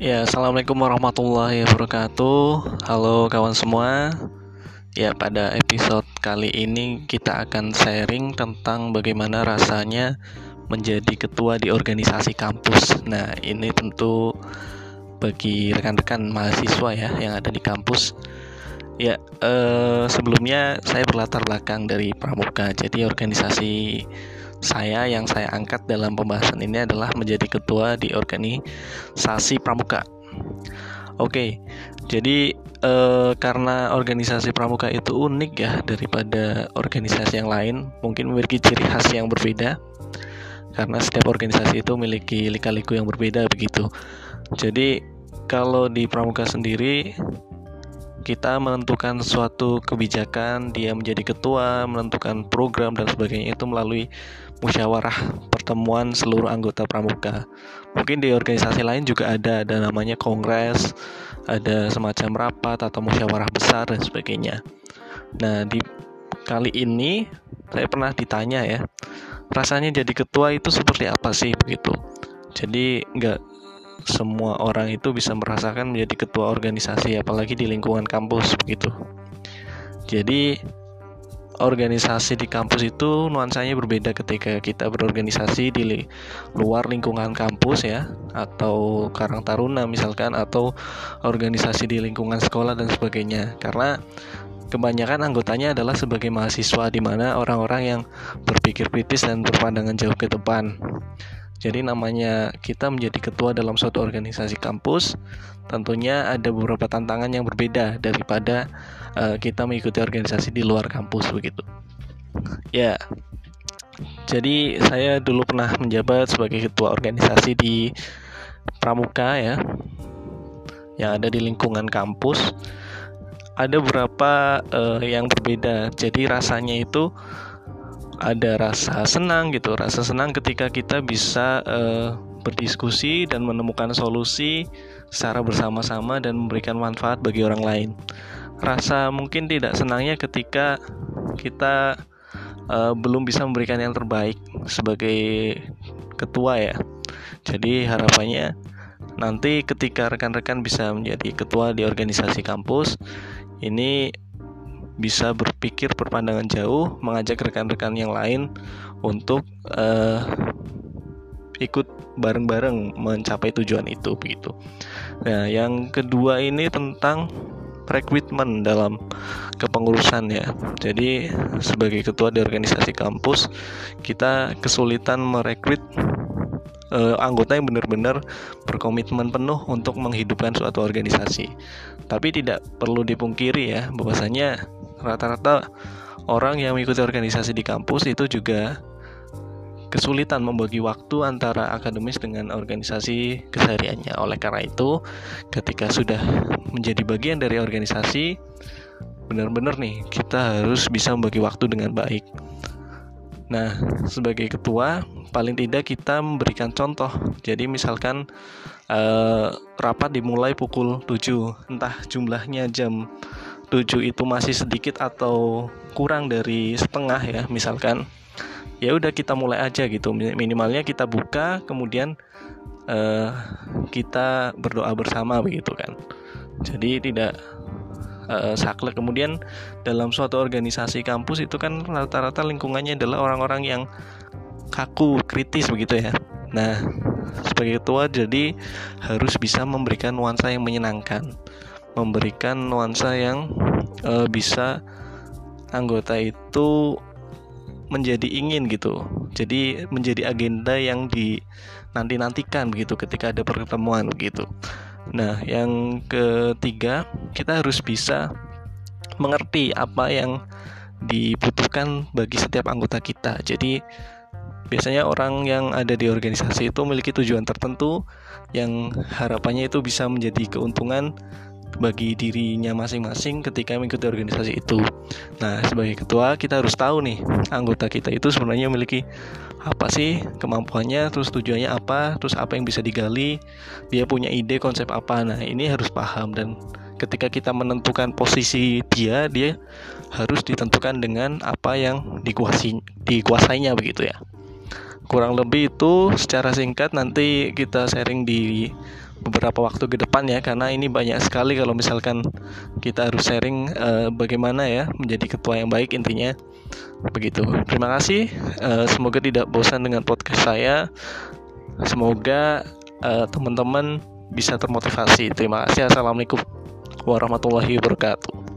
Ya, assalamualaikum warahmatullahi wabarakatuh. Halo kawan semua. Ya, pada episode kali ini kita akan sharing tentang bagaimana rasanya menjadi ketua di organisasi kampus. Nah, ini tentu bagi rekan-rekan mahasiswa ya yang ada di kampus. Ya, eh, sebelumnya saya berlatar belakang dari Pramuka. Jadi organisasi saya yang saya angkat dalam pembahasan ini adalah menjadi ketua di organisasi Pramuka. Oke, jadi eh, karena organisasi Pramuka itu unik ya daripada organisasi yang lain, mungkin memiliki ciri khas yang berbeda. Karena setiap organisasi itu memiliki lika-liku yang berbeda begitu. Jadi kalau di Pramuka sendiri kita menentukan suatu kebijakan, dia menjadi ketua, menentukan program dan sebagainya itu melalui musyawarah pertemuan seluruh anggota pramuka. Mungkin di organisasi lain juga ada, ada namanya kongres, ada semacam rapat atau musyawarah besar dan sebagainya. Nah, di kali ini saya pernah ditanya ya, rasanya jadi ketua itu seperti apa sih begitu. Jadi nggak semua orang itu bisa merasakan menjadi ketua organisasi apalagi di lingkungan kampus begitu. Jadi organisasi di kampus itu nuansanya berbeda ketika kita berorganisasi di luar lingkungan kampus ya atau Karang Taruna misalkan atau organisasi di lingkungan sekolah dan sebagainya karena kebanyakan anggotanya adalah sebagai mahasiswa di mana orang-orang yang berpikir kritis dan berpandangan jauh ke depan. Jadi namanya kita menjadi ketua dalam suatu organisasi kampus, tentunya ada beberapa tantangan yang berbeda daripada uh, kita mengikuti organisasi di luar kampus begitu. Ya. Jadi saya dulu pernah menjabat sebagai ketua organisasi di Pramuka ya. Yang ada di lingkungan kampus. Ada beberapa uh, yang berbeda. Jadi rasanya itu ada rasa senang gitu rasa senang ketika kita bisa uh, berdiskusi dan menemukan solusi secara bersama-sama dan memberikan manfaat bagi orang lain. Rasa mungkin tidak senangnya ketika kita uh, belum bisa memberikan yang terbaik sebagai ketua ya. Jadi harapannya nanti ketika rekan-rekan bisa menjadi ketua di organisasi kampus ini bisa berpikir berpandangan jauh, mengajak rekan-rekan yang lain untuk uh, ikut bareng-bareng mencapai tujuan itu begitu. Nah, yang kedua ini tentang rekrutmen dalam kepengurusan ya. Jadi sebagai ketua di organisasi kampus, kita kesulitan merekrut uh, anggota yang benar-benar berkomitmen penuh untuk menghidupkan suatu organisasi. Tapi tidak perlu dipungkiri ya, bahwasanya rata-rata orang yang mengikuti organisasi di kampus itu juga kesulitan membagi waktu antara akademis dengan organisasi kesehariannya. Oleh karena itu, ketika sudah menjadi bagian dari organisasi, benar-benar nih kita harus bisa membagi waktu dengan baik. Nah, sebagai ketua, paling tidak kita memberikan contoh. Jadi misalkan eh, rapat dimulai pukul 7, entah jumlahnya jam 7 itu masih sedikit atau kurang dari setengah ya misalkan ya udah kita mulai aja gitu. Minimalnya kita buka kemudian uh, kita berdoa bersama begitu kan. Jadi tidak uh, saklek. Kemudian dalam suatu organisasi kampus itu kan rata-rata lingkungannya adalah orang-orang yang kaku kritis begitu ya. Nah sebagai ketua jadi harus bisa memberikan nuansa yang menyenangkan memberikan nuansa yang uh, bisa anggota itu menjadi ingin gitu. Jadi menjadi agenda yang di nanti nantikan begitu ketika ada pertemuan begitu. Nah, yang ketiga, kita harus bisa mengerti apa yang dibutuhkan bagi setiap anggota kita. Jadi biasanya orang yang ada di organisasi itu memiliki tujuan tertentu yang harapannya itu bisa menjadi keuntungan bagi dirinya masing-masing ketika mengikuti organisasi itu. Nah, sebagai ketua kita harus tahu nih anggota kita itu sebenarnya memiliki apa sih kemampuannya, terus tujuannya apa, terus apa yang bisa digali, dia punya ide konsep apa. Nah, ini harus paham dan ketika kita menentukan posisi dia, dia harus ditentukan dengan apa yang dikuasai dikuasainya begitu ya. Kurang lebih itu secara singkat nanti kita sharing di beberapa waktu ke depan ya karena ini banyak sekali kalau misalkan kita harus sharing uh, bagaimana ya menjadi ketua yang baik intinya. Begitu. Terima kasih. Uh, semoga tidak bosan dengan podcast saya. Semoga uh, teman-teman bisa termotivasi. Terima kasih. Assalamualaikum warahmatullahi wabarakatuh